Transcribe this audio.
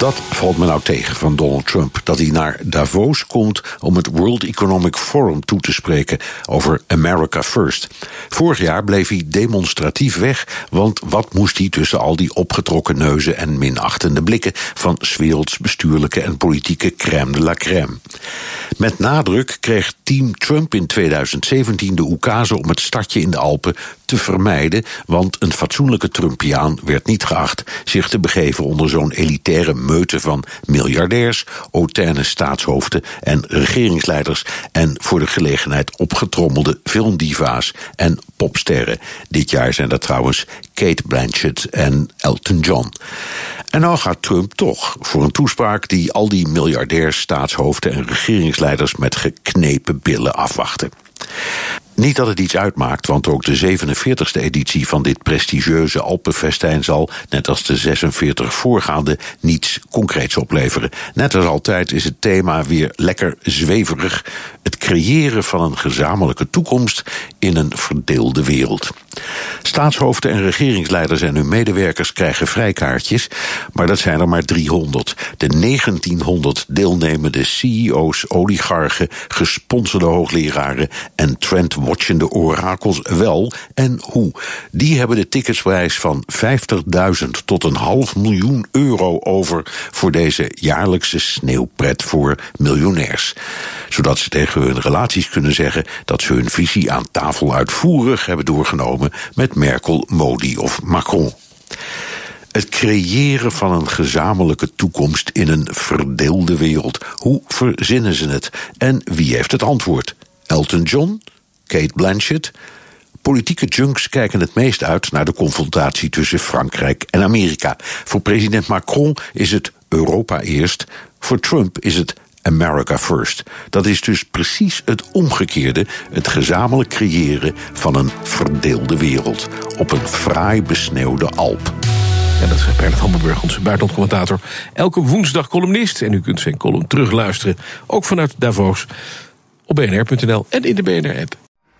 Dat valt me nou tegen van Donald Trump. Dat hij naar Davos komt om het World Economic Forum toe te spreken over America First. Vorig jaar bleef hij demonstratief weg, want wat moest hij tussen al die opgetrokken neuzen en minachtende blikken van werelds bestuurlijke en politieke crème de la crème. Met nadruk kreeg team Trump in 2017 de oekase om het stadje in de Alpen te vermijden, want een fatsoenlijke Trumpiaan werd niet geacht zich te begeven onder zo'n elitaire meute van miljardairs, hautaine staatshoofden en regeringsleiders en voor de gelegenheid opgetrommelde filmdiva's en popsterren. Dit jaar zijn dat trouwens Kate Blanchett en Elton John. En nou gaat Trump toch voor een toespraak die al die miljardairs, staatshoofden en regeringsleiders met geknepen billen afwachten. Niet dat het iets uitmaakt, want ook de 47e editie van dit prestigieuze Alpenfestijn zal, net als de 46 voorgaande, niets concreets opleveren. Net als altijd is het thema weer lekker zweverig: het creëren van een gezamenlijke toekomst in een verdeelde wereld. Staatshoofden en regeringsleiders en hun medewerkers krijgen vrijkaartjes, maar dat zijn er maar 300. De 1900 deelnemende CEO's, oligarchen, gesponsorde hoogleraren en trendwatchende orakels wel en hoe. Die hebben de ticketsprijs van 50.000 tot een half miljoen euro over voor deze jaarlijkse sneeuwpret voor miljonairs. Zodat ze tegen hun relaties kunnen zeggen dat ze hun visie aan tafel uitvoerig hebben doorgenomen met Merkel, Modi of Macron. Het creëren van een gezamenlijke toekomst in een verdeelde wereld. Hoe verzinnen ze het? En wie heeft het antwoord? Elton John? Kate Blanchett? Politieke junks kijken het meest uit naar de confrontatie tussen Frankrijk en Amerika. Voor president Macron is het Europa eerst. Voor Trump is het America First. Dat is dus precies het omgekeerde, het gezamenlijk creëren van een verdeelde wereld op een fraai besneeuwde Alp. Dat is Bernard Hammelburg, onze buitenlandcommentator. Elke woensdag columnist. En u kunt zijn column terugluisteren, ook vanuit Davos, op bnr.nl en in de BNR-app.